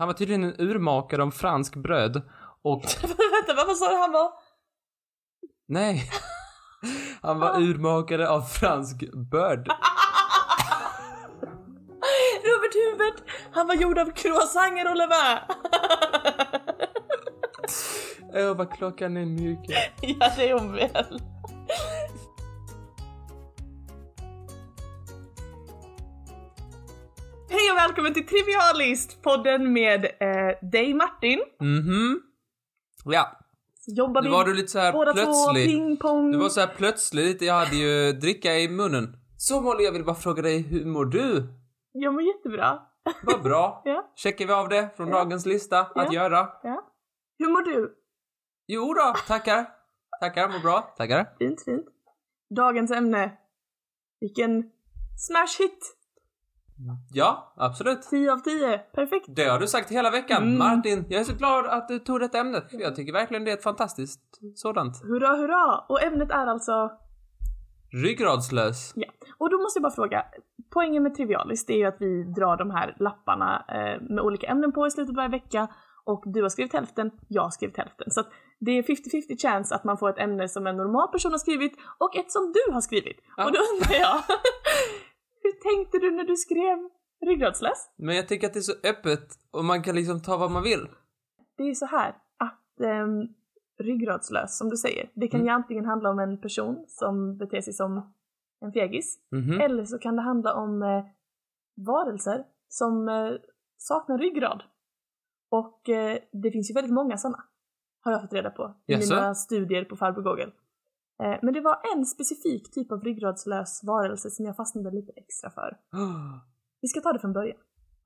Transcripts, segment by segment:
Han var tydligen en urmakare av fransk bröd och Vänta, vad sa du han var? nej. Han var urmakare av fransk börd. Robert Hubert! Han var gjord av croissanter och levain! Åh, vad klockan är mycket. ja, det är hon väl. Hej och välkommen till Trivialist, podden med eh, dig Martin. Mhm. Ja, Så jobbar nu vi var du lite så här båda två plötslig. pingpong. Du var så här plötslig lite, jag hade ju dricka i munnen. Så Molly, jag vill bara fråga dig, hur mår du? Jag mår jättebra. Vad bra. Ja. Checkar vi av det från Ja. dagens lista att Ja. göra? Ja. Hur mår du? Jo då, tackar. Tackar, mår bra. Tackar. Fint, fint. Dagens ämne. Vilken smash hit! Ja, absolut. 10 av 10. Perfekt. Det har du sagt hela veckan. Mm. Martin, jag är så glad att du tog detta ämne. Jag tycker verkligen det är ett fantastiskt sådant. Hurra, hurra! Och ämnet är alltså Ryggradslös. Ja, och då måste jag bara fråga. Poängen med Trivialis det är ju att vi drar de här lapparna eh, med olika ämnen på i slutet av varje vecka och du har skrivit hälften, jag har skrivit hälften. Så att det är 50-50 chans att man får ett ämne som en normal person har skrivit och ett som du har skrivit. Ja. Och då undrar jag, hur tänkte du när du skrev ryggradslös? Men jag tycker att det är så öppet och man kan liksom ta vad man vill. Det är ju så här att ehm, ryggradslös, som du säger, det kan Mm. ju antingen handla om en person som beter sig som en fegis Mhm. Eller så kan det handla om eh, varelser som eh, saknar ryggrad. Och eh, det finns ju väldigt många sådana. Har jag fått reda på i Jaså? mina studier på farbror Google. Eh, men det var en specifik typ av ryggradslös varelse som jag fastnade lite extra för. Vi ska ta det från början.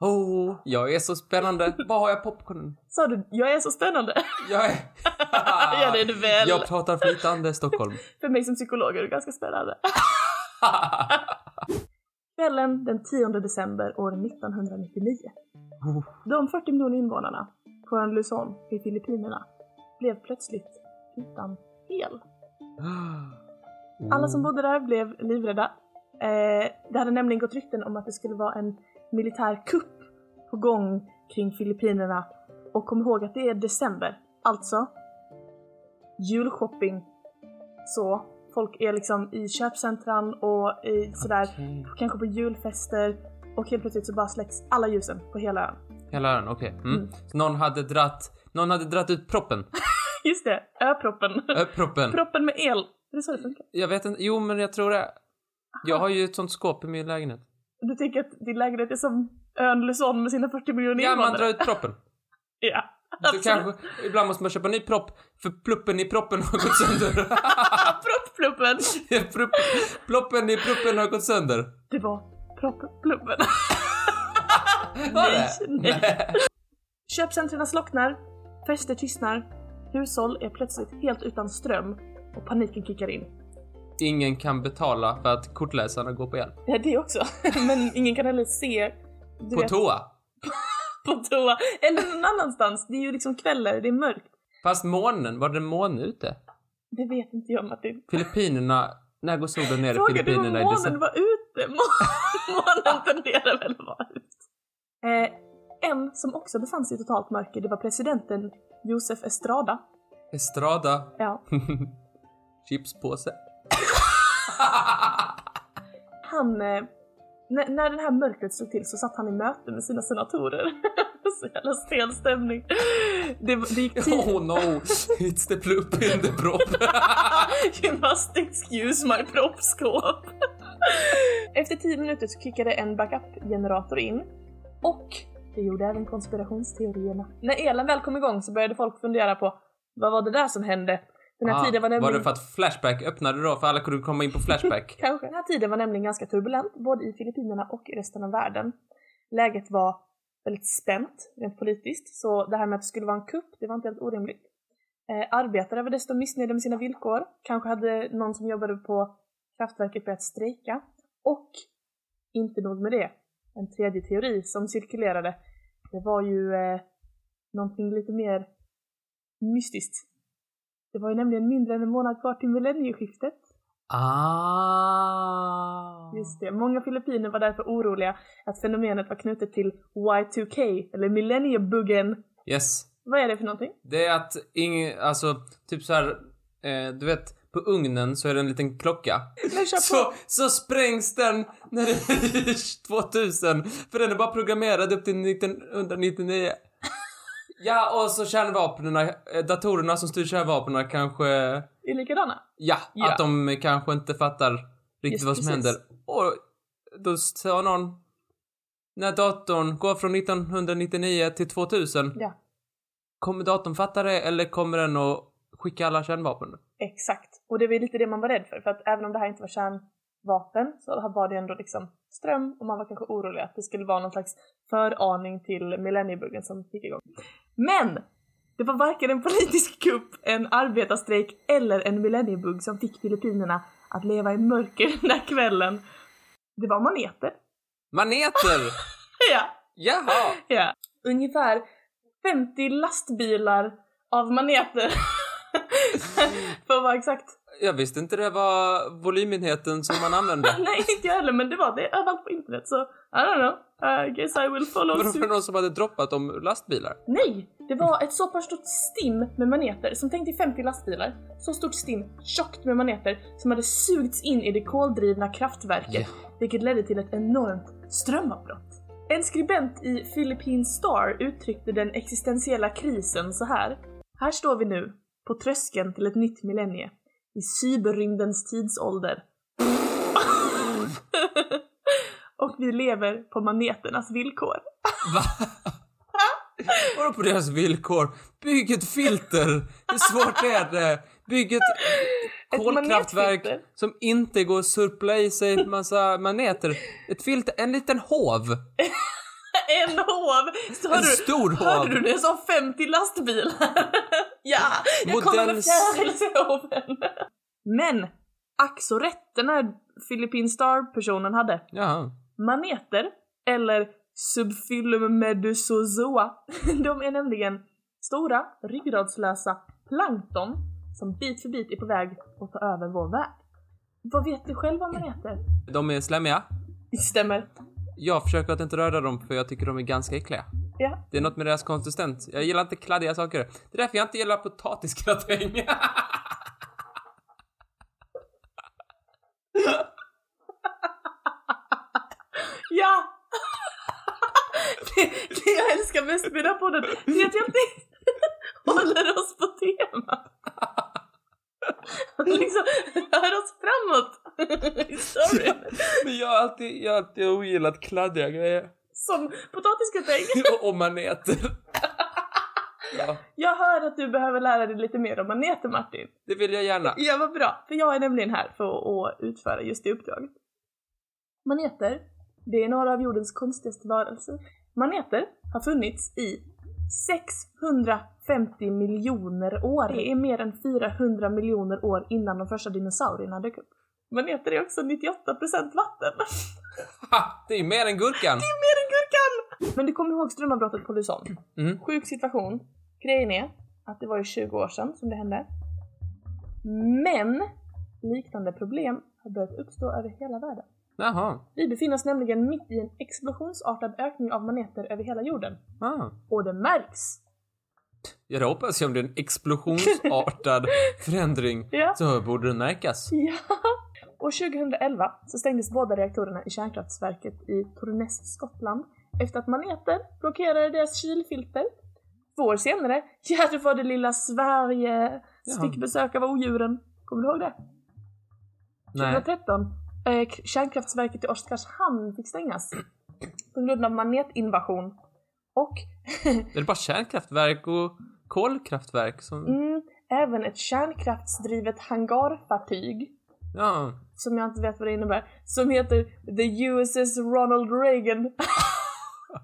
Oh, jag är så spännande. Var har jag popcornen? Sa du, jag är så spännande? Jag är... ja det är du väl. Jag pratar flytande Stockholm. För mig som psykolog är det ganska spännande. Kvällen den 10 december år 1999. De 40 miljoner invånarna på ön Luzon i Filippinerna blev plötsligt utan el. Alla som bodde där blev livrädda. Eh, det hade nämligen gått rykten om att det skulle vara en militär kupp på gång kring Filippinerna. Och kom ihåg att det är december, alltså julshopping. Så folk är liksom i köpcentran och i sådär, Okej. kanske på julfester och helt plötsligt så bara släcks alla ljusen på hela ön. Hela ön, okej. Mm. Mm. Så någon hade dratt... Någon hade dratt ut proppen. Just det, öproppen. Ö, proppen. Proppen med el. Det är så det funkar. Jag vet inte, jo men jag tror det. Jag har ju ett sånt skåp i min lägenhet. Du tänker att din lägenhet är som ön Luzon med sina 40 miljoner Ja, man invånare? drar ut proppen. Ja, absolut. kanske, ibland måste man köpa en ny propp, för pluppen i proppen har gått sönder. Propppluppen! Prupp- Ploppen i pluppen har gått sönder. Det var propppluppen. Det? Nej, nej. Köpcentren slocknar, fester tystnar, hushåll är plötsligt helt utan ström och paniken kickar in. Ingen kan betala för att kortläsarna går på el. Ja, det också. Men ingen kan heller se På vet, toa. på toa. Eller någon annanstans. Det är ju liksom kvällar, det är mörkt. Fast månen, var det måne ute? Det vet inte jag Martin. Filippinerna, när går solen ner i Frågar du om Filippinerna månen var ute? Må- Månen tenderar väl att vara ute. Eh, en som också befann sig i totalt mörker, det var presidenten Josef Estrada. Estrada. Ja, Chipspåse. han... Eh, när, när det här mörkret slog till så satt han i möte med sina senatorer. så jävla stel stämning. Det, det gick tio... Oh no, it's the plupp in the prop. you must excuse my proppskåp. Efter 10 minuter så kickade en backup-generator in. Och det gjorde även konspirationsteorierna. När elen väl kom igång så började folk fundera på vad var det där som hände? Den här Ah, tiden var var nämligen... det för att Flashback öppnade då för alla kunde komma in på Flashback? Kanske. Den här tiden var nämligen ganska turbulent, både i Filippinerna och i resten av världen. Läget var väldigt spänt, rent politiskt, så det här med att det skulle vara en kupp, det var inte helt orimligt. Eh, arbetare var desto missnöjda med sina villkor, kanske hade någon som jobbade på kraftverket börjat strejka. Och, inte nog med det, en tredje teori som cirkulerade, det var ju eh, någonting lite mer mystiskt. Det var ju nämligen mindre än en månad kvar till millennieskiftet. Ah. Just det, många filippiner var därför oroliga att fenomenet var knutet till Y2K, eller millenniebuggen. Yes. Vad är det för någonting? Det är att ingen, alltså, typ så här, eh, du vet, på ugnen så är det en liten klocka. Så, så sprängs den när det är 2000, för den är bara programmerad upp till 1999. Ja, och så kärnvapnen, eh, datorerna som styr kärnvapnen kanske, Är likadana? ja, Ja. att de kanske inte fattar riktigt Just vad som precis. händer. Och då sa någon, när datorn går från 1999 till 2000, Ja, kommer datorn fatta det eller kommer den att skicka alla kärnvapen? exakt. Och det var ju lite det man var rädd för, för att även om det här inte var kärnvapen så var det ändå liksom ström och man var kanske orolig att det skulle vara någon slags föraning till millenniebuggen som gick igång. Men! Det var varken en politisk kupp, en arbetarstrejk eller en millenniebugg som fick Filippinerna att leva i mörker den där kvällen. Det var maneter. Maneter! Ja, Jaha! ja. Ungefär 50 lastbilar av maneter. För att vara exakt. Jag visste inte det var volymenheten som man använde. Nej, inte jag heller, men det var det överallt på internet så I don't know. I guess I will follow Var det någon som hade droppat om lastbilar? Nej! Det var ett så pass stort stim med maneter, som tänkte 50 lastbilar. Så stort stim, tjockt med maneter, som hade sugits in i det koldrivna kraftverket, vilket ledde till ett enormt strömavbrott. En skribent i Philippine Star uttryckte den existentiella krisen så här. Här står vi nu, på tröskeln till ett nytt millennie, i cyberrymdens tidsålder. Och vi lever på maneternas villkor. Va? Vadå på deras villkor? Bygg ett filter! Hur svårt är det? Bygg ett Ett kolkraftverk manetfilter. som inte går att surpla i sig massa maneter. Ett filter, en liten hov. En hov! Så En du- stor hov. Hörde du det? Sa 50 lastbilar. ja, jag kommer med Modells- fjärilshoven. Men, ack så rätt den här Philippine Star-personen hade. Jaha. Maneter, eller Subphylum medusozoa, de är nämligen stora, ryggradslösa plankton som bit för bit är på väg att ta över vår värld. Vad vet du själv om maneter? De är slemmiga. Stämmer. Jag försöker att inte röra dem för jag tycker de är ganska äckliga. Ja, Det är något med deras konsistens. Jag gillar inte kladdiga saker. Det är därför jag inte gillar potatisgratäng. Ja! det, det jag älskar mest med den här podden, det är att jag alltid håller oss på temat. Liksom rör oss framåt storyn. Men jag har alltid, jag har alltid ogillat kladdiga grejer. Som potatisgratäng. Och maneter. Ja, Jag hör att du behöver lära dig lite mer om maneter Martin. det vill jag gärna. Ja, vad bra. För jag är nämligen här för att utföra just det uppdraget. Maneter, det är några av jordens konstigaste varelser. Maneter har funnits i 650 miljoner år. Det är mer än 400 miljoner år innan de första dinosaurierna dök upp. Maneter är också 98% vatten. Ha, det är mer än gurkan. mer än gurkan! Men du kommer ihåg strömavbrottet på Luzon? Mm. Sjuk situation. Grejen är att det var ju 20 år sedan som det hände. Men liknande problem har börjat uppstå över hela världen. Jaha. Vi befinner oss nämligen mitt i en explosionsartad ökning av maneter över hela jorden. Ah. Och det märks! Ja, det hoppas jag om det är en explosionsartad förändring. Ja. Så borde den märkas. Ja! År 2011 så stängdes båda reaktorerna i kärnkraftverket i Torness, Skottland efter att maneter blockerade deras kylfilter. Två år senare, ja då var det lilla Sverige Jaha. fick besök av odjuren. Kommer du ihåg det? Nej. 2013, eh, kärnkraftverket i Oskarshamn fick stängas. På grund av manetinvasion. Och Är det bara kärnkraftverk och kolkraftverk som... mm, även ett kärnkraftsdrivet hangarfartyg Ja. som jag inte vet vad det innebär, som heter The USS Ronald Reagan.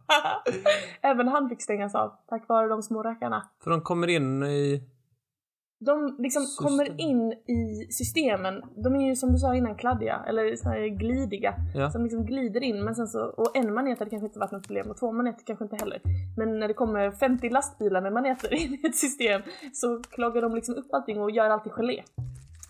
Även han fick stängas av tack vare de små rackarna. För de kommer in i... De liksom System. kommer in i systemen. De är ju som du sa innan kladdiga, eller så här glidiga. Ja. Som liksom glider in, men sen så, och en manet hade kanske inte varit något problem och två maneter kanske inte heller. Men när det kommer 50 lastbilar med maneter in i ett system så klagar de liksom upp allting och gör alltid gelé.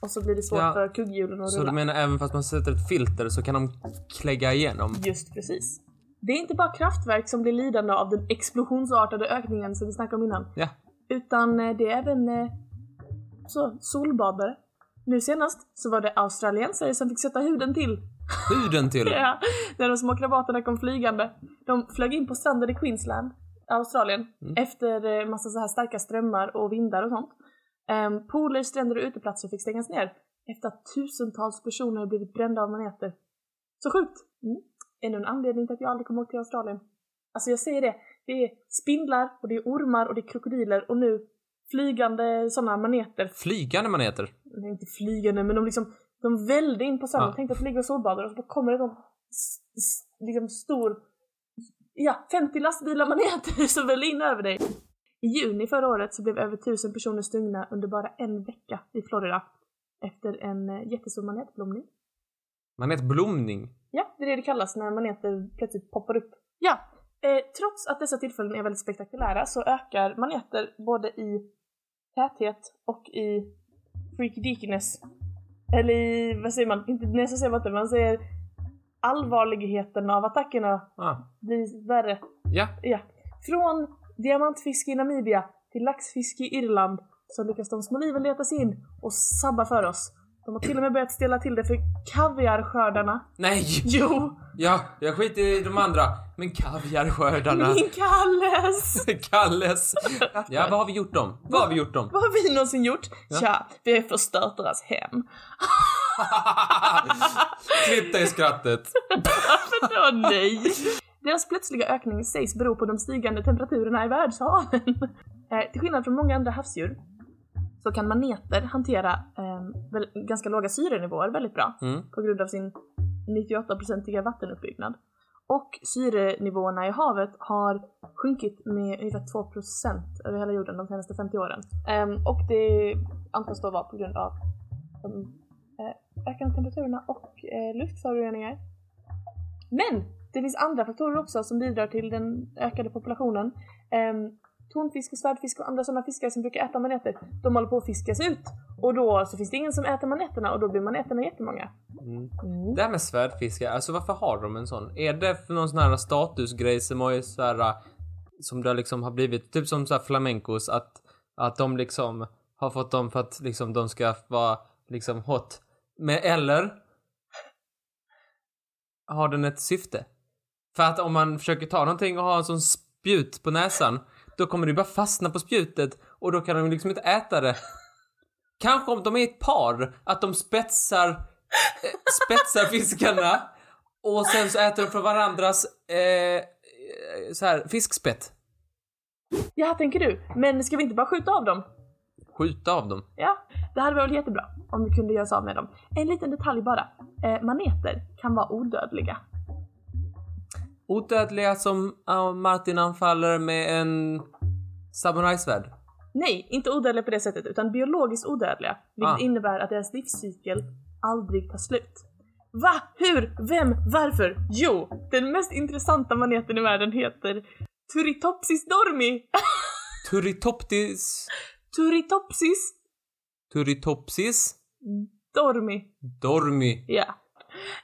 och så blir det svårt Ja. för kugghjulen att Så rulla. du menar även fast man sätter ett filter så kan de klägga igenom? Just precis. Det är inte bara kraftverk som blir lidande av den explosionsartade ökningen som vi snackade om innan. Ja. Utan eh, det är även eh, så, solbadare. Nu senast så var det australiensare som fick sätta huden till. Huden till? Ja, när de små krabaterna kom flygande. De flög in på stranden i Queensland, Australien, Mm. efter eh, massa så här starka strömmar och vindar och sånt. Um, pooler, stränder och uteplatser fick stängas ner efter att tusentals personer blivit brända av maneter. Så sjukt! Mm. Ännu en anledning till att jag aldrig kommer åka till Australien. Alltså jag säger det, det är spindlar och det är ormar och det är krokodiler och nu flygande sådana maneter. Flygande maneter? Nej, inte flygande men de liksom, de välde in på stranden. Ja. Tänkte att de ligger och solbadar och så kommer det någon liksom stor, ja 50 lastbilar maneter som vällde in över dig. I juni förra året så blev över 1000 personer stungna under bara en vecka i Florida efter en eh, jättestor manetblomning. Manetblomning? Ja, det är det det kallas när maneter plötsligt poppar upp. Ja, eh, trots att dessa tillfällen är väldigt spektakulära så ökar maneter både i täthet och i freaky-deakiness. Eller i, vad säger man? Inte inte, man säger allvarligheten av attackerna Ah. blir värre. Ja. Ja. Från diamantfiske i Namibia till laxfiske i Irland så lyckas de små liven leta sig in och sabba för oss. De har till och med börjat ställa till det för kaviarskördarna. Nej! Jo! Ja, jag skiter i de andra. Men kaviarskördarna. Min Kalles! Kalles. Ja, vad har vi gjort dem? Vad har vi gjort dem? Vad har vi någonsin gjort? Ja. Tja, vi har förstört deras hem. Klipp dig skrattet. Åh nej! Deras plötsliga ökning sägs bero på de stigande temperaturerna i världshaven. Eh, till skillnad från många andra havsdjur så kan maneter hantera eh, ganska låga syrenivåer väldigt bra Mm. på grund av sin 98-procentiga vattenuppbyggnad. Och syrenivåerna i havet har sjunkit med ungefär 2% över hela jorden de senaste 50 åren. Um, och det antas då vara på grund av de eh, ökande temperaturerna och uh, luftföroreningar. Men det finns andra faktorer också som bidrar till den ökade populationen. Um, tonfisk och svärdfisk och andra sådana fiskar som brukar äta maneter, de håller på att fiskas ut. Och då så finns det ingen som äter maneterna och då blir maneterna jättemånga. Mm. Mm. Det här med svärdfiske, alltså varför har de en sån? Är det för någon sån här statusgrej som har ju så här, som det liksom har blivit, typ som så här flamencos, att, att de liksom har fått dem för att liksom de ska vara liksom hot. Men eller har den ett syfte? För att om man försöker ta någonting och ha en sån spjut på näsan, då kommer det bara fastna på spjutet och då kan de liksom inte äta det. Kanske om de är ett par, att de spetsar, eh, spetsar fiskarna och sen så äter de från varandras eh, så här fiskspett. Ja, tänker du. Men ska vi inte bara skjuta av dem? Skjuta av dem. Ja, det hade varit jättebra om vi kunde göra oss av med dem. En liten detalj bara. Eh, maneter kan vara odödliga. Odödliga som Martin anfaller med en samurajsvärd. Nej, inte odödliga på det sättet, utan biologiskt odödliga. Vilket Ah. innebär att deras livscykel aldrig tar slut. Va? Hur? Vem? Varför? Jo, den mest intressanta maneten i världen heter Turritopsis dormi. Turritoptis... Turritopsis Turritopsis dormi. dormi. Ja.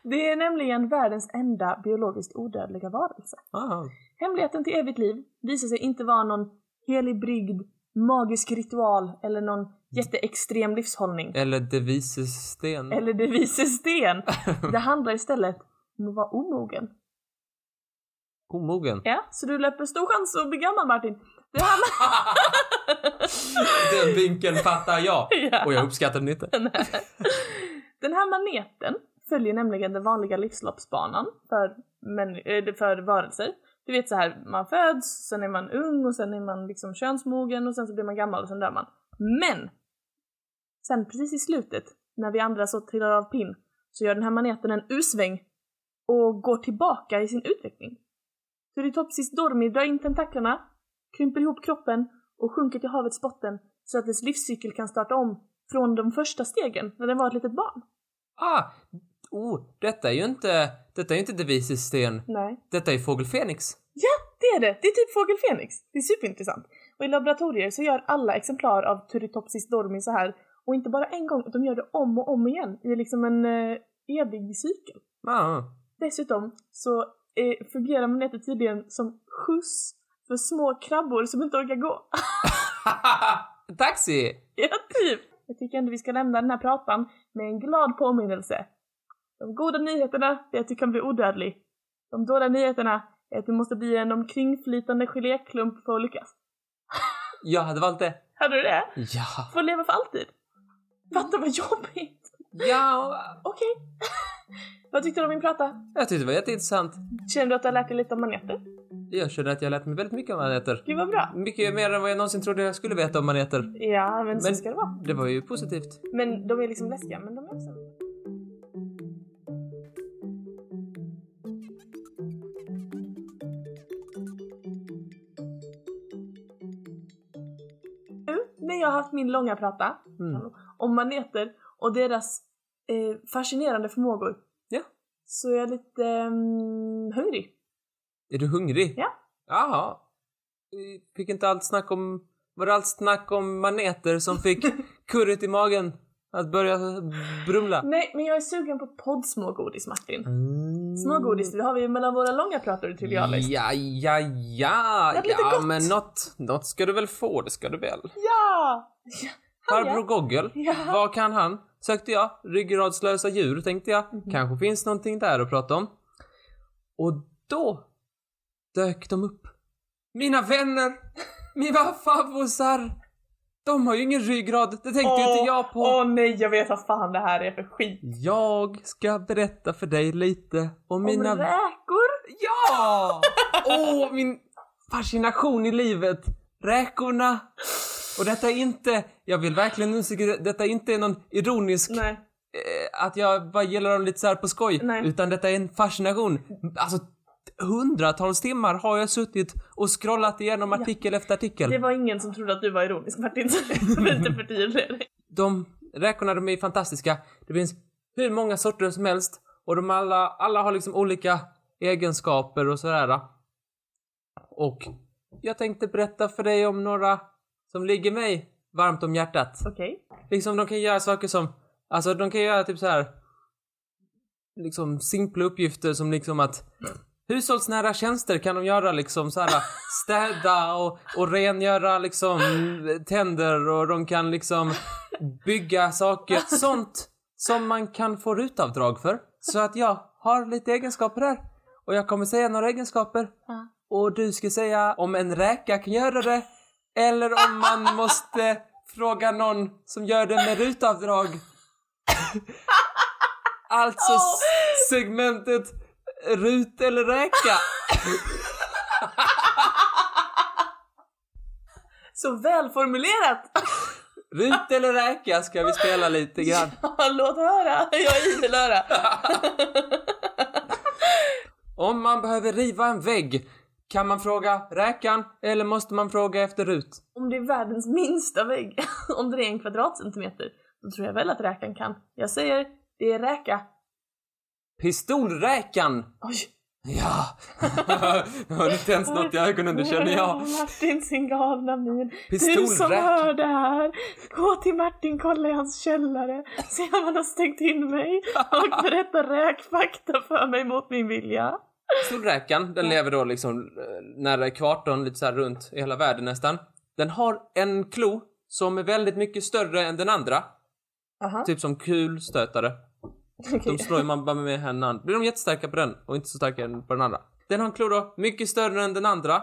Det är nämligen världens enda biologiskt odödliga varelse. Ah. Hemligheten till evigt liv visar sig inte vara någon helig brygd, magisk ritual eller någon jätteextrem livshållning. Eller de vises sten. Eller det vises sten. Det handlar istället om att vara omogen. Omogen. Ja, så du löper stor chans att bli gammal Martin. Det här Den vinkeln fattar jag. Ja. Och jag uppskattar den inte. Den här maneten följer nämligen den vanliga livsloppsbanan för, män, för varelser. Du vet så här, man föds, sen är man ung och sen är man liksom könsmogen och sen så blir man gammal och sen dör man. Men! Sen precis i slutet, när vi andra så trillar av pinn, så gör den här maneten en U-sväng och går tillbaka i sin utveckling. Turritopsis dormi drar in tentaklerna, krymper ihop kroppen och sjunker till havets botten så att dess livscykel kan starta om från de första stegen när den var ett litet barn. Ah! Oh, detta är ju inte... Detta är inte de vises sten. Nej. Detta är fågel Fenix. Ja, det är det! Det är typ fågel Fenix. Det är superintressant. Och i laboratorier så gör alla exemplar av Turritopsis dormi så här Och inte bara en gång, de gör det om och om igen i liksom en eh, evig cykel. Ja. Dessutom så eh, fungerar maneter tydligen som skjuts för små krabbor som inte orkar gå. Taxi! ja, typ! Jag tycker ändå vi ska lämna den här pratan med en glad påminnelse. De goda nyheterna är att du kan bli odödlig. De dåliga nyheterna är att du måste bli en omkringflytande geléklump för att lyckas. Jag hade valt det. Hade du det? Ja. Få leva för alltid? Fatta vad jobbigt! Ja, Okej. vad tyckte du om min prata? jag tyckte det var jätteintressant. Känner du att du har lärt dig lite om maneter? Jag känner att jag har lärt mig väldigt mycket om maneter. Gud vad bra! Mycket mer än vad jag någonsin trodde jag skulle veta om maneter. Ja, men, så Men- ska det vara. Det var ju positivt. Men de är liksom läskiga, men de är också... när jag har haft min långa prata Mm. om maneter och deras eh, fascinerande förmågor Ja. så är jag lite mm, hungrig. Är du hungrig? Ja. Jaha. Fick inte allt snack om... Var det allt snack om maneter som fick kurret i magen att börja brumla? Nej, men jag är sugen på poddsmågodis Martin. Mm. Smågodis, det har vi ju mellan våra långa prator i Trivialist. Ja, ja, ja. Det Ja, gott. men något, något ska du väl få, det ska du väl. Ja! ja. Farbror Goggle, Ja. vad kan han? Sökte jag. Ryggradslösa djur, tänkte jag. Mhm. Kanske finns någonting där att prata om. Och då dök de upp. Mina vänner! Mina favvosar! De har ju ingen ryggrad, det tänkte ju inte jag på. Åh nej, jag vet vad fan det här är för skit. Jag ska berätta för dig lite om mina... Om räkor? Ja! Åh, min fascination i livet. Räkorna. Och detta är inte, jag vill verkligen understryka, detta är inte någon ironisk, Nej. eh, att jag bara gillar dem lite så här på skoj. Nej. Utan detta är en fascination. Alltså, hundratals timmar har jag suttit och scrollat igenom artikel efter artikel. Det var ingen som trodde att du var ironisk Martin, så jag vill inte förtydliga dig. De räkorna, de är fantastiska. Det finns hur många sorter som helst. Och de alla, alla har liksom olika egenskaper och sådär. Och jag tänkte berätta för dig om några som ligger mig varmt om hjärtat. Okej. Liksom de kan göra saker som, alltså de kan göra typ så här liksom simpla uppgifter som liksom att hushållsnära tjänster kan de göra liksom så här städa och, och rengöra liksom tänder och de kan liksom bygga saker, sånt som man kan få rutavdrag för. Så att jag har lite egenskaper här. Och jag kommer säga några egenskaper. Och du ska säga om en räka kan göra det. Eller om man måste fråga någon som gör det med rutavdrag. alltså segmentet rut eller räka. Så välformulerat! Rut eller räka ska vi spela lite grann. Ja, låt höra! Jag är idel öra. Om man behöver riva en vägg, kan man fråga räkan eller måste man fråga efter rut? Om det är världens minsta vägg, om det är en kvadratcentimeter, då tror jag väl att räkan kan. Jag säger, det är räka. Pistolräkan! Oj! Ja! jag har inte ens något i ögonen, det känner jag. Martin sin galna min. Du som hör det här, gå till Martin, kolla i hans källare, se om han har stängt in mig och berätta räkfakta för mig mot min vilja. Pistolräkan, den lever då liksom eh, nära ekvatorn, lite så här runt i hela världen nästan. Den har en klo som är väldigt mycket större än den andra. Aha. Typ som kulstötare. De slår ju man bara med händerna. Blir de jättestarka på den och inte så starka än på den andra. Den har en klo då, mycket större än den andra.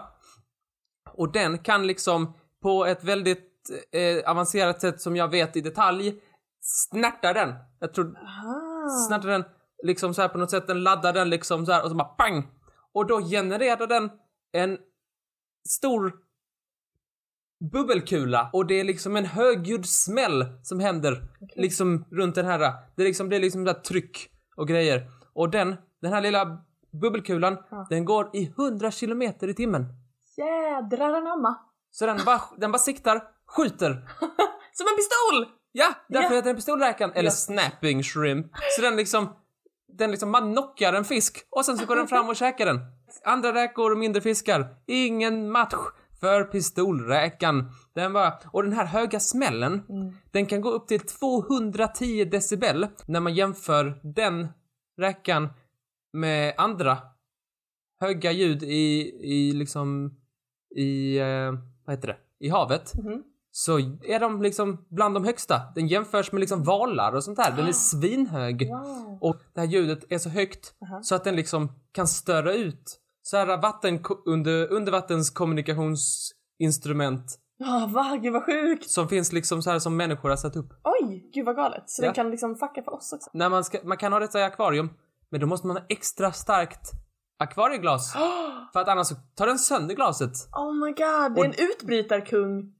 Och den kan liksom på ett väldigt eh, avancerat sätt som jag vet i detalj snärta den. Jag tror Aha. snärtar den liksom så här på något sätt, den laddar den liksom så här och så bara pang! Och då genererar den en stor bubbelkula och det är liksom en högljudd smäll som händer liksom runt den här. Det är liksom, det är liksom där tryck och grejer. Och den, den här lilla bubbelkulan, Ja. den går i 100 kilometer i timmen. Jädrar anamma. Så den bara, den bara siktar, skjuter. Som en pistol! Ja, därför Ja. heter den pistolräkan. Eller Ja. snapping shrimp. Så den liksom, den liksom, man knockar en fisk och sen så går den fram och käkar den. Andra räkor och mindre fiskar. Ingen match för pistolräkan. Den var, och den här höga smällen, Mm. den kan gå upp till 210 decibel när man jämför den räkan med andra höga ljud i, i liksom, i, eh, vad heter det, i havet. Mhm. Så är de liksom bland de högsta. Den jämförs med liksom valar och sånt där. Den är svinhög. Wow. Och det här ljudet är så högt Aha. så att den liksom kan störa ut så här vatten, under, undervattens kommunikationsinstrument Ja, va? Gud vad sjukt! som finns liksom så här som människor har satt upp. Oj, gud vad galet. Så Ja. den kan liksom fucka för oss också. När man, ska, man kan ha detta i akvarium, men då måste man ha extra starkt akvarieglas. För att annars så tar den sönder glaset. Oh my god, det är en utbrytarkung.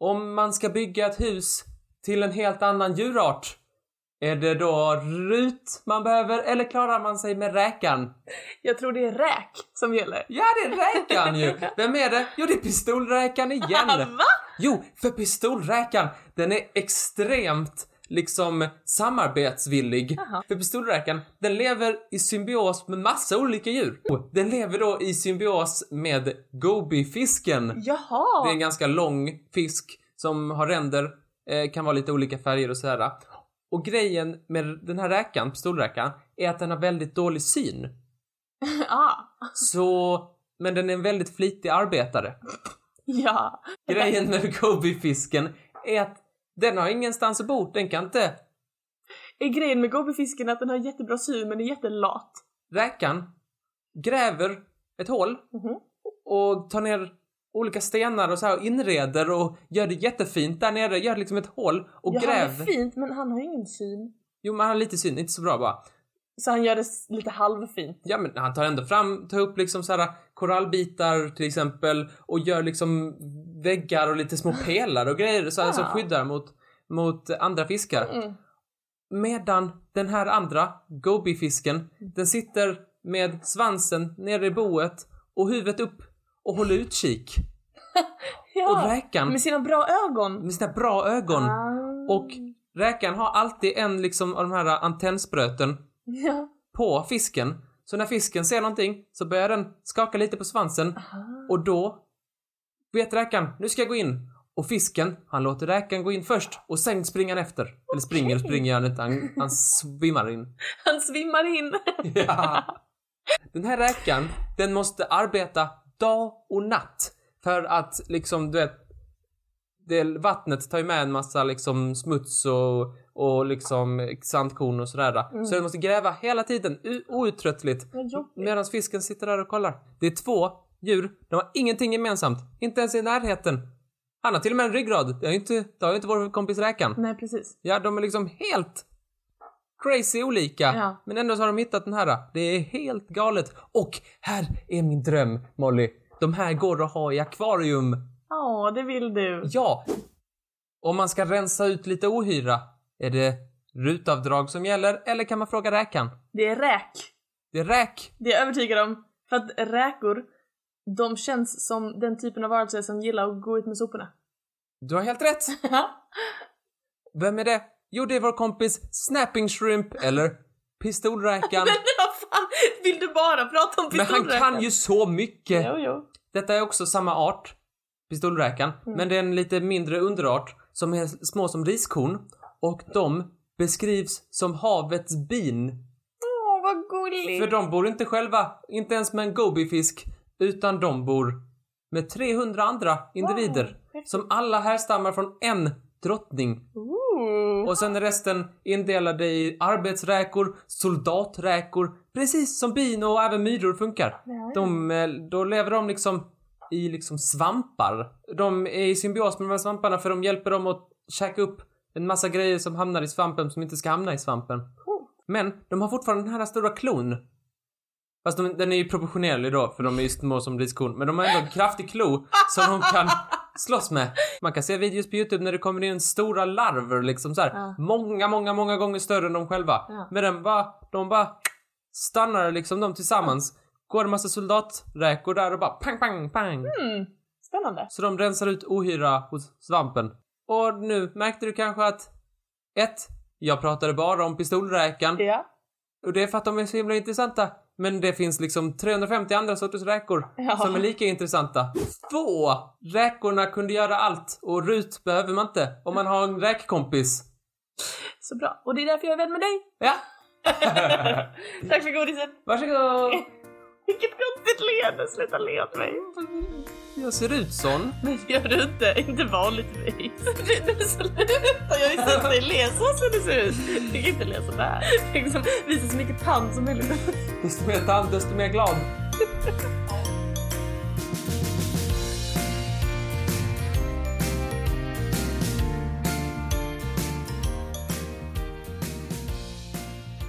Om man ska bygga ett hus till en helt annan djurart, är det då rut man behöver eller klarar man sig med räkan? Jag tror det är räk som gäller. Ja, det är räkan ju! Vem är det? Jo, det är pistolräkan igen! Va? Jo, för pistolräkan, den är extremt liksom samarbetsvillig. Jaha. För pistolräkan, den lever i symbios med massa olika djur. Den lever då i symbios med gobiefisken. Jaha! Det är en ganska lång fisk som har ränder, eh, kan vara lite olika färger och sådär. Och grejen med den här räkan, pistolräkan, är att den har väldigt dålig syn. ah, Så, men den är en väldigt flitig arbetare. ja. Grejen med gobiefisken är att den har ingenstans att bo, den kan inte... Är grejen med gobiefisken att den har jättebra syn men är jättelat? Räkan gräver ett hål Mhm. och tar ner olika stenar och så här och inreder och gör det jättefint där nere, gör liksom ett hål och Ja, han gräver. är fint men han har ingen syn. Jo, men han har lite syn, inte så bra bara. Så han gör det lite halvfint. Ja, men han tar ändå fram, tar upp liksom så här korallbitar till exempel och gör liksom väggar och lite små pelare och grejer så här, som Ja. skyddar mot, mot andra fiskar. Mm. Medan den här andra, gobiefisken, den sitter med svansen nere i boet och huvudet upp och håller utkik. Ja, Och räkan med sina bra ögon. med sina bra ögon. Ah. Och räkan har alltid en liksom av de här antennspröten Ja. på fisken. Så när fisken ser någonting så börjar den skaka lite på svansen Aha. och då vet räkan, nu ska jag gå in. Och fisken, han låter räkan gå in först och sen springer han efter. Eller springer och springer han inte, han, han svimmar in. Han svimmar in. Ja. Den här räkan, den måste arbeta dag och natt. För att liksom, du vet, det, vattnet tar ju med en massa liksom smuts och, och liksom sandkorn och sådär. Mm. Så den måste gräva hela tiden, outtröttligt. Medan fisken sitter där och kollar. Det är två djur, de har ingenting gemensamt. Inte ens i närheten. Han har till och med en ryggrad. Det har ju inte, det har ju inte vår kompis räkan. Nej, precis. Ja, de är liksom helt crazy olika. Ja. Men ändå så har de hittat den här. Det är helt galet. Och här är min dröm, Molly. De här går att ha i akvarium. Ja, det vill du. Ja. Om man ska rensa ut lite ohyra, är det rutavdrag som gäller eller kan man fråga räkan? Det är räk. Det är räk. Det är jag övertygad om. För att räkor, de känns som den typen av varelser som gillar att gå ut med soporna. Du har helt rätt. Vem är det? Jo, det är vår kompis Snapping Shrimp eller Pistolräkan. Men vad fan, vill du bara prata om Men han pistolräkan? kan ju så mycket. Jo, jo. Detta är också samma art, pistolräkan, men det är en lite mindre underart som är små som riskorn och de beskrivs som havets bin. Åh, vad gulligt. För de bor inte själva, inte ens med en gobifisk, utan de bor med 300 andra individer häftigt. som alla härstammar från en drottning. Ooh. Och sen är resten indelade i arbetsräkor, soldaträkor, precis som bin och även myror funkar. De, eh, då lever de liksom i liksom svampar. De är i symbios med de här svamparna för de hjälper dem att käka upp en massa grejer som hamnar i svampen som inte ska hamna i svampen. Men de har fortfarande den här stora klon. Fast de, den är ju proportionerlig då, för de är ju små som riskorn. Men de har ändå en kraftig klo som de kan slåss med. Man kan se videos på YouTube när det kommer in stora larver liksom så här. Ja. Många, många, många gånger större än de själva. Ja. Men den bara, de bara stannar liksom de tillsammans. Går en massa soldaträkor där och bara pang, pang, pang. Mm. Spännande. Så de rensar ut ohyra hos svampen. Och nu märkte du kanske att ett, Jag pratade bara om pistolräkan. Ja. Och det är för att de är så himla intressanta. Men det finns liksom 350 andra sorters räkor Ja. som är lika intressanta. Få! Räkorna kunde göra allt och Rut behöver man inte om man har en räkkompis. Så bra. Och det är därför jag är vän med dig. Ja, Tack för godiset. varsågod! Vilket konstigt leende. Sluta le åt mig. Jag ser ut sån. Men gör du inte. Inte vanligtvis. Sluta. Jag har ju sett dig le så som det ser ut. Du kan inte le sådär. Liksom, visa så mycket tand som möjligt. Desto mer tand, desto mer glad.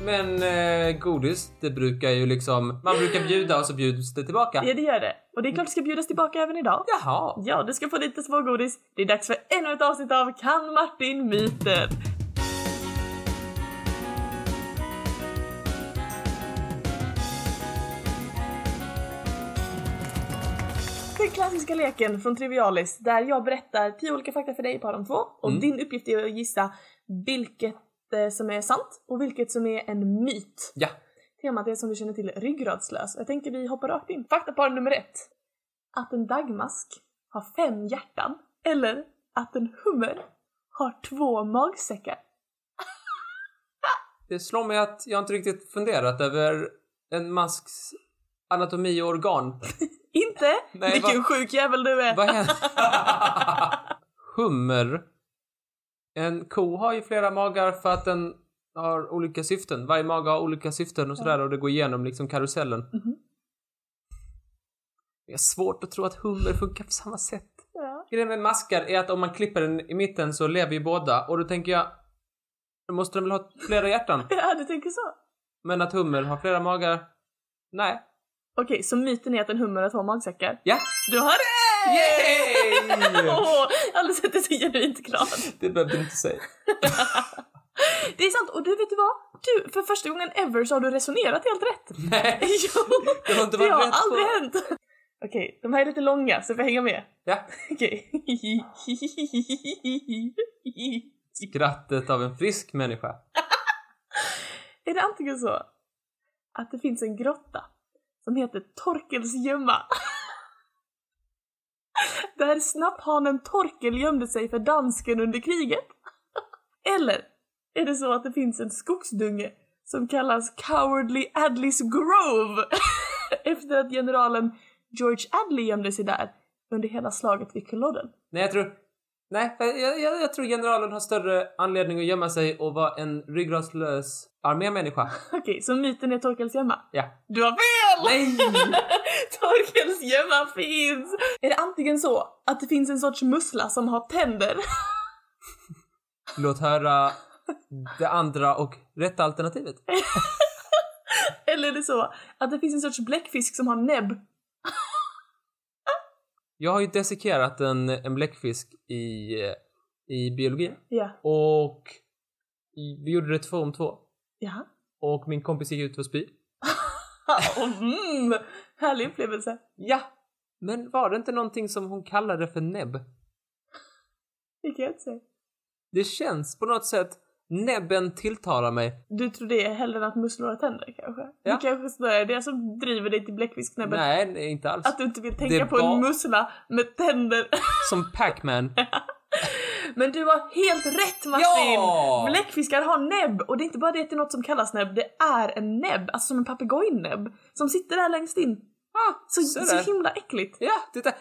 Men eh, godis, det brukar ju liksom... Man brukar bjuda och så bjuds det tillbaka. Ja, det gör det. Och det är klart det ska bjudas tillbaka även idag. Jaha. Ja, du ska få lite smågodis. Det är dags för ännu ett avsnitt av Kan Martin myten? Den klassiska leken från Trivialis där jag berättar tio olika fakta för dig på de två och Mm. din uppgift är att gissa vilket eh, som är sant och vilket som är en myt. Ja. Temat är som du känner till ryggradslös. Jag tänker vi hoppar rakt in. Faktapar nummer ett. Att en dagmask har fem hjärtan. Eller att en hummer har två magsäckar. Det slår mig att jag inte riktigt funderat över en masks anatomi och organ. Inte? Nej, Vilken vad- sjuk jävel du är! Vad händer? Hummer. En ko har ju flera magar för att den har olika syften. Varje mage har olika syften och sådär och det går igenom liksom karusellen. Mhm. Det är svårt att tro att hummer funkar på samma sätt. Ja. Grejen med maskar är att om man klipper den i mitten så lever ju båda och då tänker jag då måste den väl ha flera hjärtan? ja, du tänker så. Men att hummer har flera magar? Nej. Okej, så myten är att en hummer har två magsäckar? Ja! Du har rätt! Yay! Åh, jag har aldrig sett dig så genuint glad. Det behövde du inte säga. Det är sant, och du vet du vad? Du, för första gången ever så har du resonerat helt rätt. Nej! Jo, Det har inte det varit har rätt på- aldrig hänt. Okej, de här är lite långa så får jag hänga med. Ja. Okej. Skrattet av en frisk människa. är det antingen så att det finns en grotta som heter Torkels gömma där snapphanen Torkel gömde sig för dansken under kriget? Eller är det så att det finns en skogsdunge som kallas Cowardly Adleys Grove efter att generalen George Adley gömde sig där under hela slaget vid Culloden? Nej, jag tror... Nej, jag, jag, jag tror generalen har större anledning att gömma sig och vara en ryggradslös armémänniska. Okej, så myten är Torkels gömma? Ja. Du har fel! Nej! Torkels gömma finns! Är det antingen så att det finns en sorts mussla som har tänder? Låt höra det andra och rätta alternativet. Eller är det så att det finns en sorts bläckfisk som har näbb? Jag har ju dissekerat en, en bläckfisk i, i biologi Ja. och vi gjorde det två om två. Jaha. Och min kompis gick ut för spy. Mm, härlig upplevelse. Ja! Men var det inte någonting som hon kallade för näbb? Det kan jag inte säga. Det känns på något sätt, näbben tilltalar mig. Du tror det är hellre än att musslor har tänder kanske? Ja. Det kanske snarare är det som driver dig till bläckfisknäbben? Nej, inte alls. Att du inte vill tänka på en mussla med tänder. Som Pac-Man. Men du har helt rätt Martin! Ja! Bläckfiskar har näbb och det är inte bara det att det är något som kallas näbb, det är en näbb, alltså som en papegojnäbb som sitter där längst in. Ah, Så, så så himla äckligt. Ja, titta.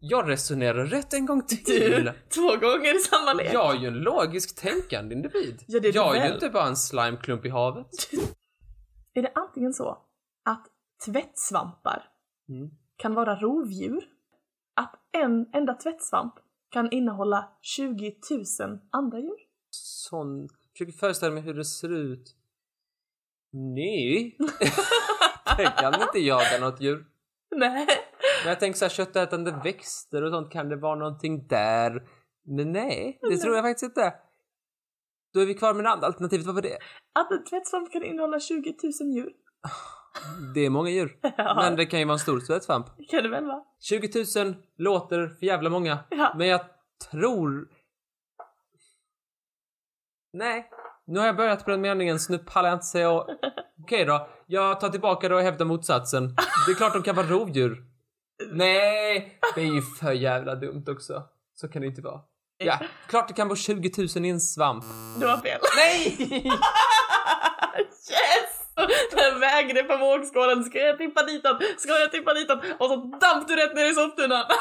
Jag resonerar rätt en gång Du, till. två gånger i samma lek. Jag är ju en logiskt tänkande individ. Ja, det är du jag är ju inte bara en slimeklump i havet. Är det antingen så att tvättsvampar Mm. kan vara rovdjur, att en enda tvättsvamp kan innehålla 20 000 andra djur? Sån... Försöker föreställa mig hur det ser ut. Nej. det kan inte jaga något djur. Nej. Men jag tänker så här köttätande växter och sånt, kan det vara någonting där? Men nej, det tror jag faktiskt inte. Då är vi kvar med det andra alternativet, vad var det? Att en tvättsvamp kan innehålla 20 000 djur? Det är många djur. Ja, Men det kan ju vara en stor tvättsvamp. det kan det väl vara? 20 000 låter för jävla många. Ja. Men jag tror... Nej. Nu har jag börjat på den meningen så nu pallar jag inte säga Okej då, jag tar tillbaka det och hävdar motsatsen. Det är klart de kan vara rovdjur. Nej, det är ju för jävla dumt också. Så kan det inte vara. Ja, klart det kan vara 20 000 i en svamp. Du har fel. Nej! yes! Den vägde på vågskålen. Ska jag tippa ditåt? Ska jag tippa ditåt? Och så damp du rätt ner i soptunnan.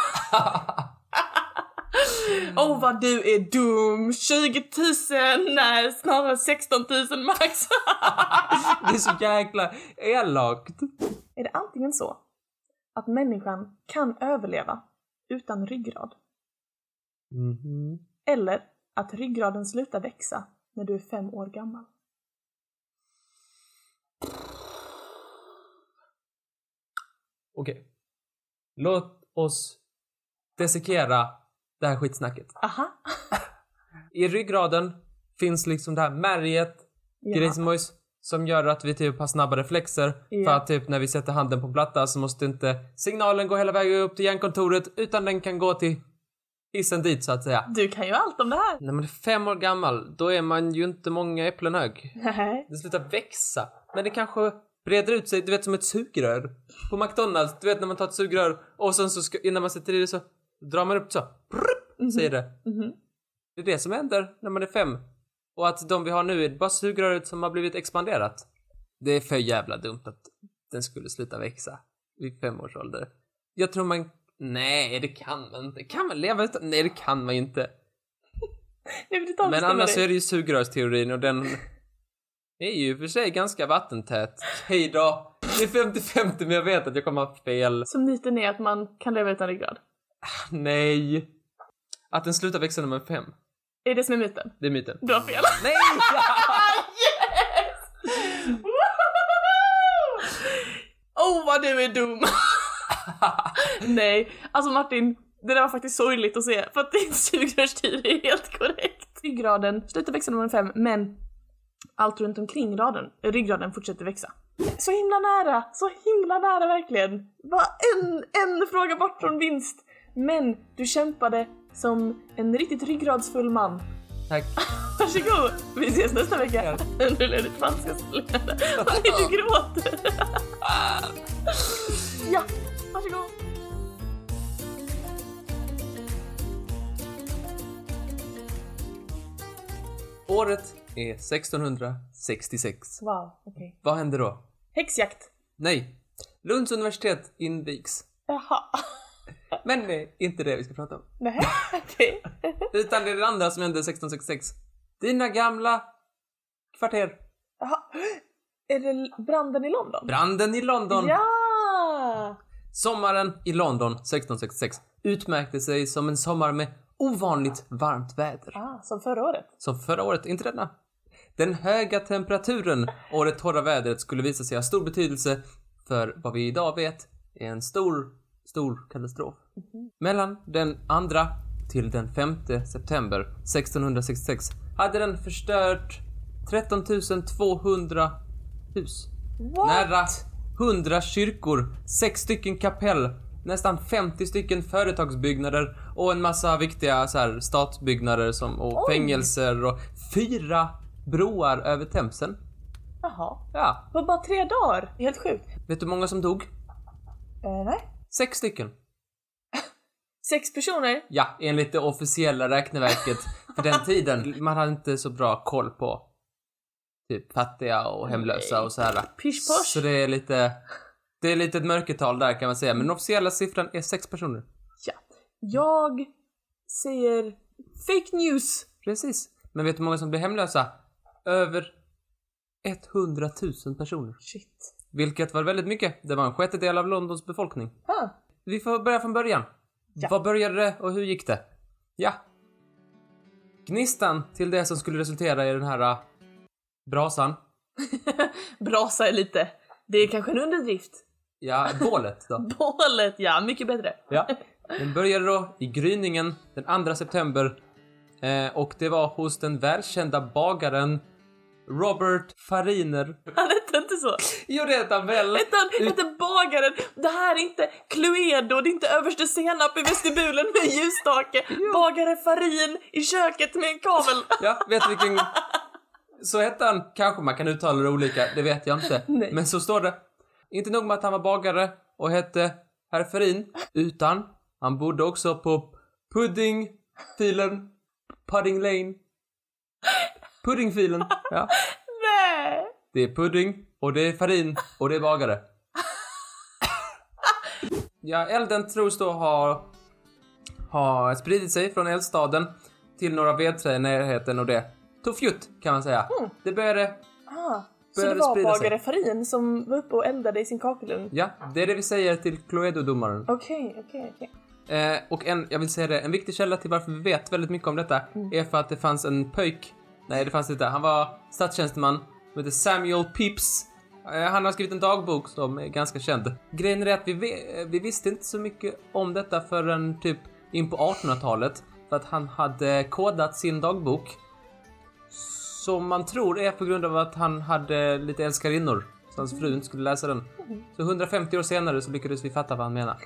Åh oh, vad du är dum! 20 000! Nej, snarare 16 000 max. det är så jäkla elakt. Är det antingen så att människan kan överleva utan ryggrad? Mhm. Eller att ryggraden slutar växa när du är fem år gammal? Okej. Låt oss dissekera det här skitsnacket. Aha. I ryggraden finns liksom det här märget, Ja. grismojs, som gör att vi typ har snabba reflexer. För Ja. att typ när vi sätter handen på platta så måste inte signalen gå hela vägen upp till hjärnkontoret utan den kan gå till hissen dit så att säga. Du kan ju allt om det här. När man är fem år gammal, då är man ju inte många äpplen hög. Nej. Det slutar växa. Men det kanske breder ut sig, du vet som ett sugrör. På McDonalds, du vet när man tar ett sugrör och sen så ska, innan man sätter i det så drar man upp så. Prrrt, säger det. Mhm. Det är det som händer när man är fem. Och att de vi har nu är bara sugröret som har blivit expanderat. Det är för jävla dumt att den skulle sluta växa vid fem års ålder. Jag tror man... Nej, det kan man inte. Kan man leva utan... Nej, det kan man ju inte. Och Men bestämma annars dig. är det ju sugrörsteorin och den är ju i och för sig ganska vattentät. Hej då! Det är 50-50 men jag vet att jag kommer ha fel. Som myten är att man kan leva utan ryggrad. Nej. Att den slutar växa när man är fem. Är det som är myten? Det är myten. Du har fel. Nej! yes! oh vad du är dum! Nej, alltså Martin, det där var faktiskt sorgligt att se för att din sugrörstid är helt korrekt. Ryggraden slutar växa är fem, men allt runt omkring raden, ryggraden fortsätter växa. Så himla nära, så himla nära verkligen. Var en, en fråga bort från vinst. Men du kämpade som en riktigt ryggradsfull man. Tack. Varsågod! Vi ses nästa vecka. Nu blev det leende. Och ni du gråter. Ja, varsågod. Året är 1666. Wow, okej. Vad händer då? Häxjakt. Nej. Lunds universitet invigs. Jaha. Men det är inte det vi ska prata om. Nej, okej. Utan det är det andra som hände 1666. Dina gamla kvarter. Jaha. Är det branden i London? Branden i London. Ja! Sommaren i London 1666 utmärkte sig som en sommar med ovanligt varmt väder. Ah, som förra året. Som förra året, inte denna. Den höga temperaturen och det torra vädret skulle visa sig ha stor betydelse för vad vi idag vet är en stor, stor katastrof. Mellan den andra till den 5 september 1666 hade den förstört 13 200 hus. What? Nära 100 kyrkor, 6 stycken kapell, nästan 50 stycken företagsbyggnader och en massa viktiga så här, statsbyggnader som, och Oj. fängelser och fyra broar över Themsen. Jaha. Ja, På bara tre dagar? Helt sjukt. vet du hur många som dog? Eh, nej. Sex stycken. Sex personer? Ja, enligt det officiella räkneverket för den tiden. Man hade inte så bra koll på typ fattiga och hemlösa Nej. och så här. Pish posh. Så det är lite, det är lite ett mörkertal där kan man säga. Men den officiella siffran är sex personer. Ja. Jag säger fake news. Precis. Men vet du hur många som blev hemlösa? Över 100 000 personer. Shit. Vilket var väldigt mycket. Det var en sjättedel av Londons befolkning. Ah. Vi får börja från början. Ja. Vad började det och hur gick det? Ja. Gnistan till det som skulle resultera i den här äh, brasan. Brasa är lite. Det är kanske en underdrift. Ja, bålet då. Bålet, ja. Mycket bättre. Ja. Den började då i gryningen den 2 september eh, och det var hos den välkända bagaren Robert Fariner. Han hette inte så. Jo, det heter han väl? Hette han hette bagaren. Det här är inte Cluedo, det är inte överste senap i vestibulen med en ljusstake. Bagare Farin i köket med en kavel. Ja, vet du vilken... Så hette han, kanske man kan uttala det olika, det vet jag inte. Nej. Men så står det. Inte nog med att han var bagare och hette Herr Ferin, utan han bodde också på Puddingfilen, Pudding Lane. Puddingfilen, ja. Nej! Det är pudding och det är farin och det är bagare. Ja, elden tros då ha, ha spridit sig från eldstaden till några vedträd i närheten och det tog fjutt kan man säga. Mm. Det började, Ah, så det var sig. bagare Farin som var uppe och eldade i sin kakelugn? ja, det är det vi säger till Cluedo-domaren. Okej, okej, okej. Eh, och en, jag vill säga det, en viktig källa till varför vi vet väldigt mycket om detta är för att det fanns en pöjk, nej det fanns inte, han var statstjänsteman, som heter Samuel Pepys. Eh, han har skrivit en dagbok som är ganska känd. Grejen är att vi, ve- vi visste inte så mycket om detta förrän typ in på 1800-talet, för att han hade kodat sin dagbok. Som man tror är på grund av att han hade lite älskarinnor, så hans fru inte skulle läsa den. Så 150 år senare så lyckades vi fatta vad han menar.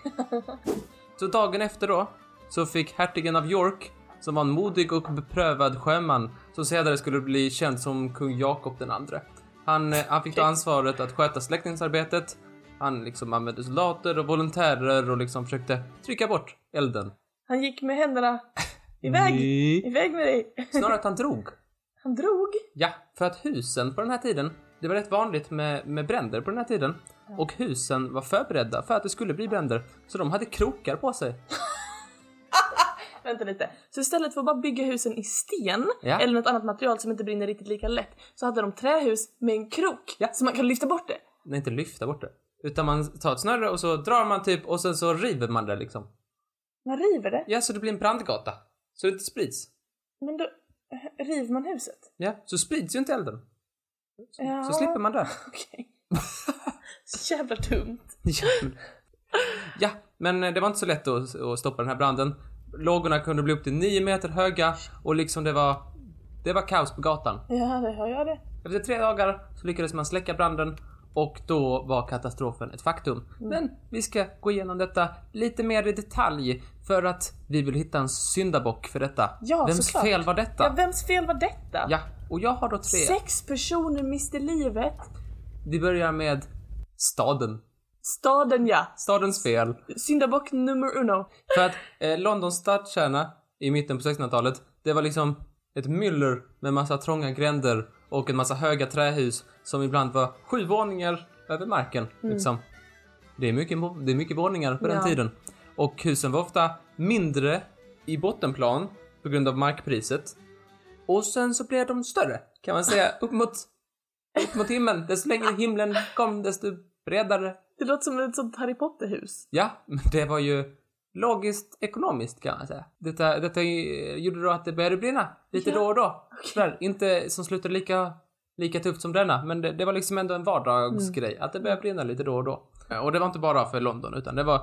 Så dagen efter då, så fick hertigen av York, som var en modig och beprövad sjöman, som senare skulle bli känd som kung Jakob den andre. Han, eh, han fick Okej. ansvaret att sköta släckningsarbetet. Han liksom använde soldater och volontärer och liksom försökte trycka bort elden. Han gick med händerna iväg, Nej. iväg med dig. Snarare att han drog. Han drog. Ja, för att husen på den här tiden, det var rätt vanligt med, med bränder på den här tiden. Och husen var förberedda för att det skulle bli bränder. Så de hade krokar på sig. Vänta lite. Så istället för att bara bygga husen i sten Ja. eller något annat material som inte brinner riktigt lika lätt så hade de trähus med en krok Ja. så man kan lyfta bort det. Nej, inte lyfta bort det. Utan man tar ett snöre och så drar man typ och sen så river man det liksom. Man river det, Ja, så det blir en brandgata. Så det inte sprids. men då eh, river man huset. Ja, så sprids ju inte elden. Så, Ja. så slipper man det. Okej. Så jävla dumt. Ja, men, ja, men eh, det var inte så lätt att, att stoppa den här branden. Lågorna kunde bli upp till 9 meter höga och liksom det var... Det var kaos på gatan. Ja, det hör jag det. Efter tre dagar så lyckades man släcka branden och då var katastrofen ett faktum. Mm. Men vi ska gå igenom detta lite mer i detalj för att vi vill hitta en syndabock för detta. Ja, Vems såklart. fel var detta? Ja, vems fel var detta? Ja, och jag har då tre. Sex personer miste livet. Vi börjar med staden. Staden ja. Stadens fel. Syndabock nummer uno. För att eh, Londons stadskärna i mitten på 1600-talet, det var liksom ett myller med massa trånga gränder och en massa höga trähus som ibland var sju våningar över marken. Liksom. Det, är mycket, det är mycket våningar på den Ja. tiden. Och husen var ofta mindre i bottenplan på grund av markpriset. Och sen så blev de större, kan man säga, upp mot, upp mot himlen. Desto längre himlen kom, desto bredare Det låter som ett sånt Harry Potter-hus. Ja, men det var ju logiskt ekonomiskt kan man säga. Detta, detta eh, gjorde då att det började brinna lite Ja, då och då. Sådär, inte som slutade lika, lika tufft som denna, men det, det var liksom ändå en vardagsgrej att det började brinna lite då och då. Ja, Och det var inte bara för London, utan det var,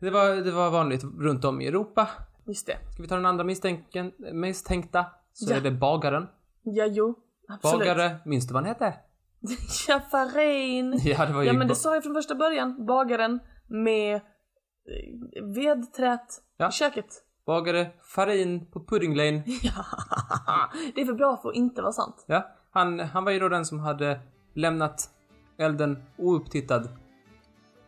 det var, det var vanligt runt om i Europa. Just det. Ska vi ta den andra misstänken, misstänkta så Ja. är det bagaren. Ja, jo. Absolut. Bagare, minns du vad han hette? Ja, Farin. Ja, det var ju... Ja, men det sa jag från första början. Bagaren med eh, vedträt Ja. i köket. Bagare Farin på Pudding Lane. Ja, det är för bra för att inte vara sant. Ja, han, han var ju då den som hade lämnat elden oupptittad.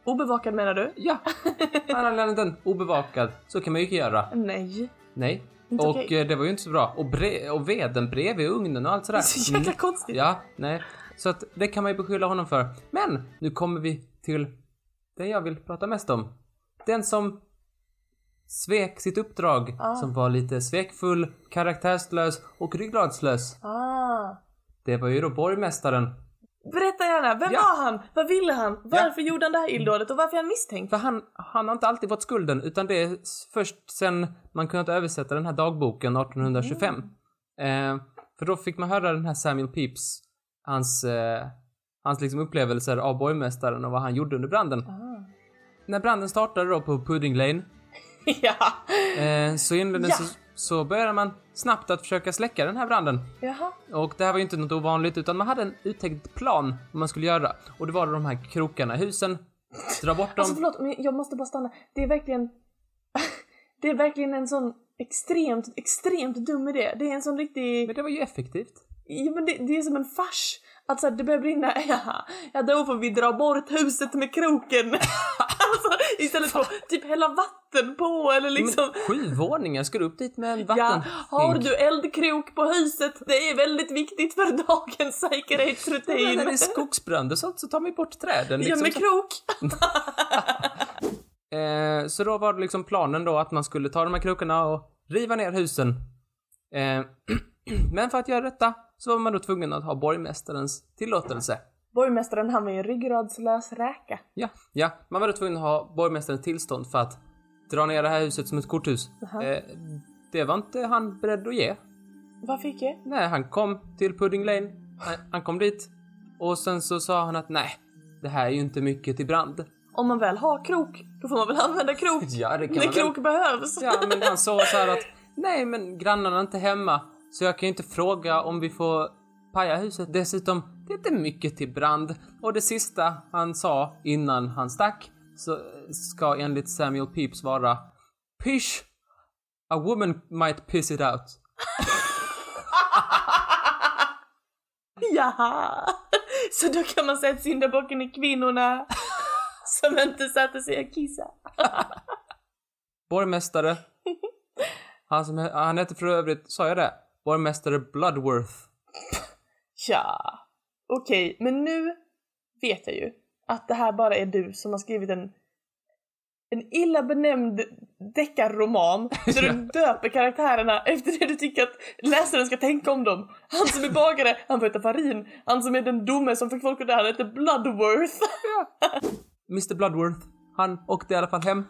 Obevakad menar du? Ja, han hade lämnat den obevakad. Så kan man ju inte göra. Nej. Nej. Inte och okej. eh, det var ju inte så bra. Och, bre- och veden bredvid ugnen och allt Det sådär. är så jäkla Mm. konstigt. Ja, nej. Så att det kan man ju beskylla honom för. Men nu kommer vi till det jag vill prata mest om. Den som svek sitt uppdrag, Ah. som var lite svekfull, karaktärslös och ryggradslös. Ah. Det var ju då borgmästaren Berätta gärna, vem Ja. var han? Vad ville han? Varför gjorde han det här illdådet och varför är han misstänkt? För han, han har inte alltid fått skulden, utan det är först sen man kunnat översätta den här dagboken 1825. Eh, för då fick man höra den här Samuel Pepys, hans, eh, hans liksom upplevelser av borgmästaren och vad han gjorde under branden. Ah. När branden startade då på Pudding Lane, ja. eh, så inleddes Ja. så, så började man snabbt att försöka släcka den här branden. Jaha. Och det här var ju inte något ovanligt, utan man hade en uttänkt plan vad man skulle göra. Och det var de här krokarna i husen, dra bort dem. Alltså förlåt, men jag måste bara stanna. Det är verkligen... det är verkligen en sån extremt, extremt dum idé. Det är en sån riktig... Men det var ju effektivt. Ja, men det, det är som en fars. Att så här, det börjar brinna, ja, ja då får vi dra bort huset med kroken. alltså, istället för att typ hälla vatten på eller liksom. Men sju våningar, ska du upp dit med en Ja, vatten? har du eldkrok på huset? Det är väldigt viktigt för dagens säkerhetsrutin. Men när det är skogsbrand och sånt så tar vi bort träden. Ja, Liksom. med krok. Eh, så då var det liksom planen då att man skulle ta de här krokarna och riva ner husen. Eh, men för att göra detta så var man då tvungen att ha borgmästarens tillåtelse. Borgmästaren han var ju en ryggradslös räka. Ja, ja, man var då tvungen att ha borgmästarens tillstånd för att dra ner det här huset som ett korthus. Jaha. Eh, det var inte han beredd att ge. Varför icke? Nej, han kom till Pudding Lane. Han, han kom dit och sen så sa han att nej, det här är ju inte mycket till brand. Om man väl har krok, då får man väl använda krok. Ja, det kan När man väl. krok behövs. Ja, men han sa så här att nej, men grannarna är inte hemma så jag kan ju inte fråga om vi får paja huset. Dessutom, det är inte mycket till brand. Och det sista han sa innan han stack så ska enligt Samuel Pepys vara Pish! A woman might piss it out. Jaha! Så då kan man säga att syndabocken är kvinnorna som inte satte sig och kissa. Borgmästare. Han, som, han hette för övrigt, sa jag det? Borgmästare Bloodworth. Ja, okej, men nu vet jag ju att det här bara är du som har skrivit en en illa benämnd deckarroman där du döper karaktärerna efter det du tycker att läsaren ska tänka om dem. Han som är bagare, han får heta Farin. Han som är den dumme som fick folk att dö, han heter Bloodworth. Mr Bloodworth, han åkte i alla fall hem.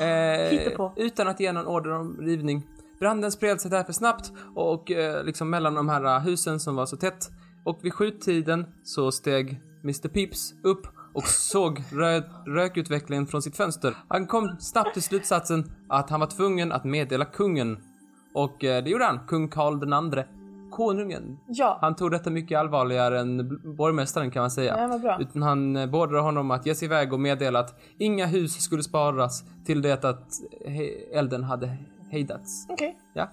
Eh, utan att ge någon order om rivning. Branden spred sig därför snabbt och eh, liksom mellan de här eh, husen som var så tätt. Och vid sjutiden så steg Mr Peeps upp och såg rö rökutvecklingen från sitt fönster. Han kom snabbt till slutsatsen att han var tvungen att meddela kungen. Och eh, det gjorde han, kung Karl den andre. Konungen. Ja, Han tog detta mycket allvarligare än borgmästaren kan man säga. Ja, vad bra. Utan han eh, beordrade honom att ge sig iväg och meddela att inga hus skulle sparas till det att elden hade hejdats. okej. Ja.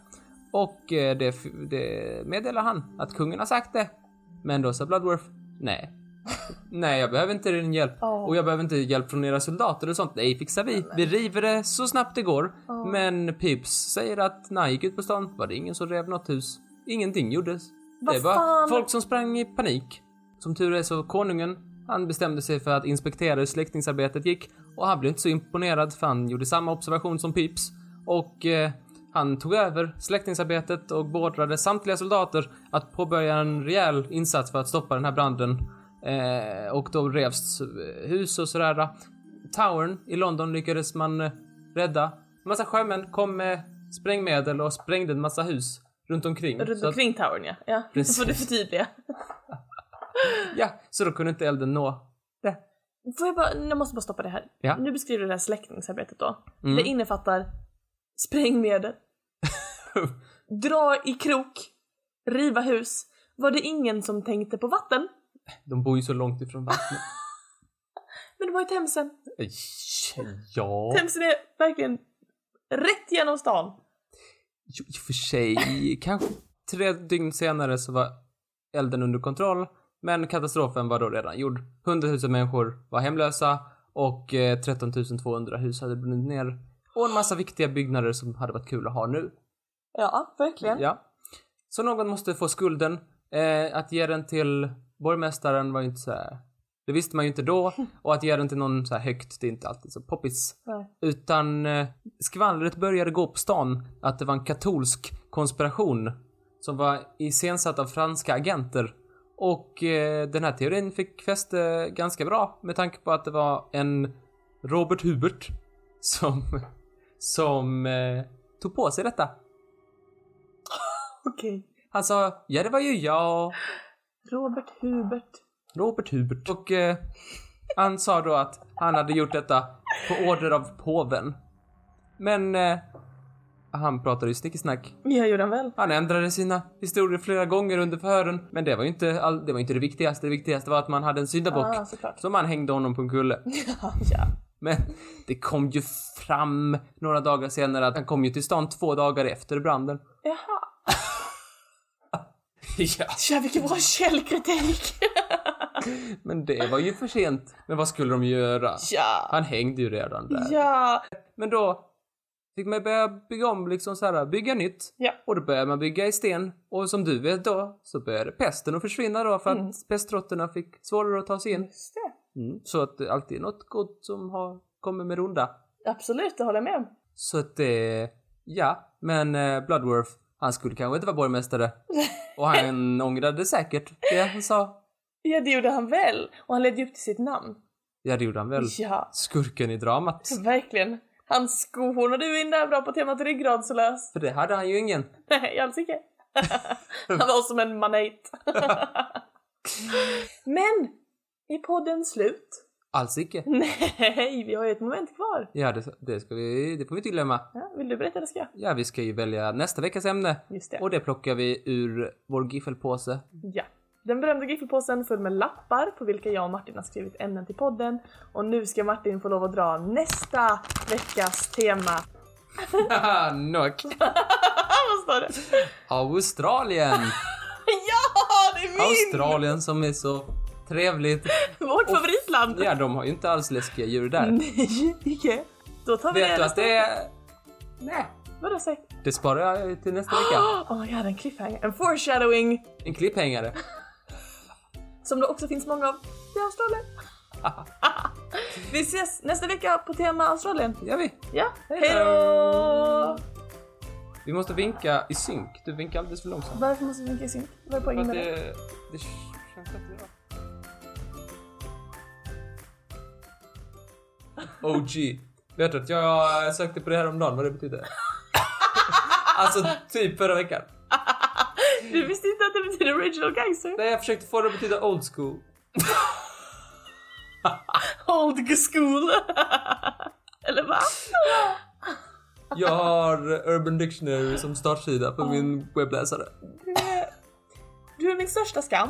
Och eh, det, det meddelar han att kungen har sagt det. Men då sa Bloodworth, nej. nej, jag behöver inte din hjälp. Ja. Och jag behöver inte hjälp från era soldater och sånt. Nej, fixar vi. Vi river det så snabbt det går. Ja. Men Pips säger att när han gick ut på stan var det ingen som rev något hus. Ingenting gjordes. Vad det var fan? folk som sprang i panik. Som tur är så konungen, han bestämde sig för att inspektera hur släckningsarbetet gick och han blev inte så imponerad för han gjorde samma observation som Pips och eh, han tog över släckningsarbetet och beordrade samtliga soldater att påbörja en rejäl insats för att stoppa den här branden. Eh, och då revs eh, hus och sådär. Towern i London lyckades man eh, rädda. Massa sjömän kom med sprängmedel och sprängde en massa hus runt omkring. Runt Så att- omkring towern ja. Ja, Precis. får du förtydliga. Ja, så då kunde inte elden nå det. Får jag bara, jag måste bara stoppa det här. Ja. Nu beskriver du det här släckningsarbetet då. Mm. Det innefattar sprängmedel, dra i krok, riva hus. Var det ingen som tänkte på vatten? De bor ju så långt ifrån vattnet. Men de har ju Themsen. ja, Themsen är verkligen rätt genom stan. i och för sig. Kanske tre dygn senare så var elden under kontroll. Men katastrofen var då redan gjord. 100 000 människor var hemlösa och eh, 13 200 hus hade brunnit ner. Och en massa viktiga byggnader som hade varit kul att ha nu. Ja, verkligen. Ja. Så någon måste få skulden. Eh, att ge den till borgmästaren var ju inte så här. Det visste man ju inte då. Och att ge den till någon så här högt, det är inte alltid så poppis. Nej. Utan eh, skvallret började gå på stan att det var en katolsk konspiration som var iscensatt av franska agenter. Och eh, den här teorin fick fäste ganska bra med tanke på att det var en Robert Hubert som, som eh, tog på sig detta. Okej. Han sa, ja det var ju jag, Robert Hubert. Robert Hubert. Och eh, han sa då att han hade gjort detta på order av påven. Men eh, han pratade ju snickesnack. Ja, gjorde han väl? Han ändrade sina historier flera gånger under förhören. Men det var ju inte, all, det, var inte det viktigaste. Det viktigaste var att man hade en syndabock. Såklart. Så man hängde honom på en kulle. Ja. Men det kom ju fram några dagar senare att han kom ju till stan två dagar efter branden. Jaha. ja, Tja, vilken bra källkritik! men det var ju för sent. Men vad skulle de göra? ja, Han hängde ju redan där. ja, Men då fick man börja bygga om, liksom så här, bygga nytt. ja. Och då började man bygga i sten. Och som du vet då, så började pesten att försvinna då för att Mm. pestråttorna fick svårare att ta sig in. Just det. Mm. Så att det alltid är något gott som har kommit med onda. Absolut, det håller jag med om. Så att det, ja, men eh, Bloodworth, han skulle kanske inte vara borgmästare. Och han ångrade säkert det han sa. Ja, det gjorde han väl. Och han ledde ju upp till sitt namn. Ja, det gjorde han väl. Ja, Skurken i dramat. verkligen. Han skohornade du in där bra på temat ryggradslös. För det hade han ju ingen. Nej, alls icke. Han var som en manet. Men, är podden slut? Alls icke. Nej, vi har ju ett moment kvar. Ja, det, det, ska vi, det får vi inte glömma. Ja, vill du berätta eller ska jag? Ja, vi ska ju välja nästa veckas ämne. Just det. Och det plockar vi ur vår giffelpåse. Ja. Den berömda giffelpåsen full med lappar på vilka jag och Martin har skrivit ämnen till podden. Och nu ska Martin få lov att dra nästa veckas tema. Nock. Vad står det? Australien! Ja, det är min! Australien som är så trevligt. Vårt favoritland! Ja, de har ju inte alls läskiga djur där. Nej, icke. Då tar vi Vet det du att det är... Nej. Vadå säg? Det sparar jag till nästa vecka. Åh, jag hade en cliffhanger. En foreshadowing En klipphängare. som det också finns många av i Australien. vi ses nästa vecka på tema Australien. gör vi. Ja, Hej hejdå! Vi måste vinka i synk. Du vinkar alldeles för långsamt. Varför måste vi vinka i synk? Vad är poängen med det? det... Det känns inte OG. Vet du att jag sökte på det här om dagen vad det betyder? alltså typ förra veckan. Du visste inte att det betyder original gangster? Nej, jag försökte få det att betyda old school. Old school. Eller va? Jag har Urban Dictionary som startsida på min webbläsare. Du är, du är min största skam.